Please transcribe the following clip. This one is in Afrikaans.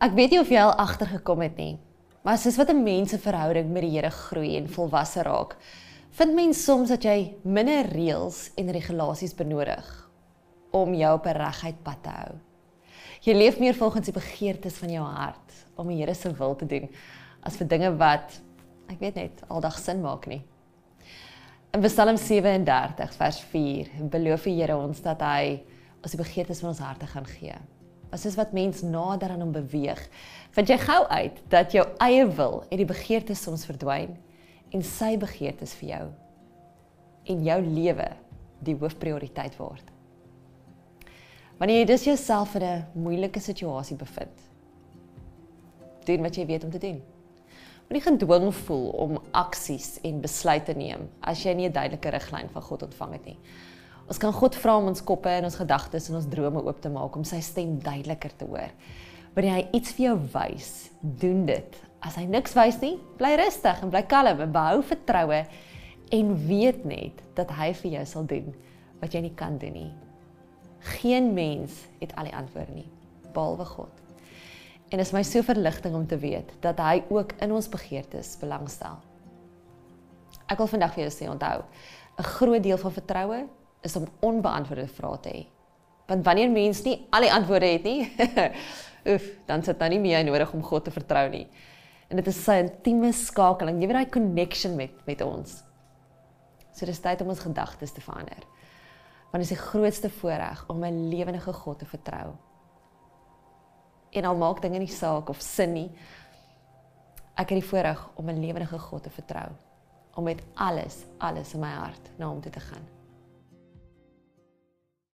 Ek weet nie of jy al agtergekom het nie, maar soos wat 'n mens se verhouding met die Here groei en volwasse raak, vind mens soms dat jy minder reëls en regulasies benodig om jou op 'n reguit pad te hou. Jy leef meer volgens die begeertes van jou hart om die Here se wil te doen as vir dinge wat ek weet net aldag sin maak nie. In Psalm 37 vers 4 beloof die Here ons dat hy ons die begeertes van ons harte gaan gee as is wat mens nader aan hom beweeg. Vind jy gou uit dat jou eie wil en die begeertes soms verdwyn en sy begeertes vir jou en jou lewe die hoofprioriteit word. Wanneer jy dus jouself in 'n moeilike situasie bevind, doen wat jy weet om te doen. Moenie gedwing voel om aksies en besluite te neem as jy nie 'n duidelike riglyn van God ontvang het nie. Ons kan God vra om ons koppe en ons gedagtes en ons drome oop te maak om sy stem duideliker te hoor. Wanneer hy iets vir jou wys, doen dit. As hy niks wys nie, bly rustig en bly kalm en behou vertroue en weet net dat hy vir jou sal doen wat jy nie kan doen nie. Geen mens het al die antwoorde nie, behalwe God. En dit is my so verligting om te weet dat hy ook in ons begeertes belangstel. Ek wil vandag vir jou sê onthou, 'n groot deel van vertroue is om onbeantwoorde vrae te hê. Want wanneer mens nie al die antwoorde het nie, oef, dan sit nou nie meer nodig om God te vertrou nie. En dit is 'n intieme skakeling, jy weet daai connection met met ons. So dis tyd om ons gedagtes te verander. Want dit is die grootste voorreg om 'n lewendige God te vertrou. En al maak dinge nie saak of sin nie, ek het die voorreg om 'n lewendige God te vertrou om met alles, alles in my hart na hom toe te gaan.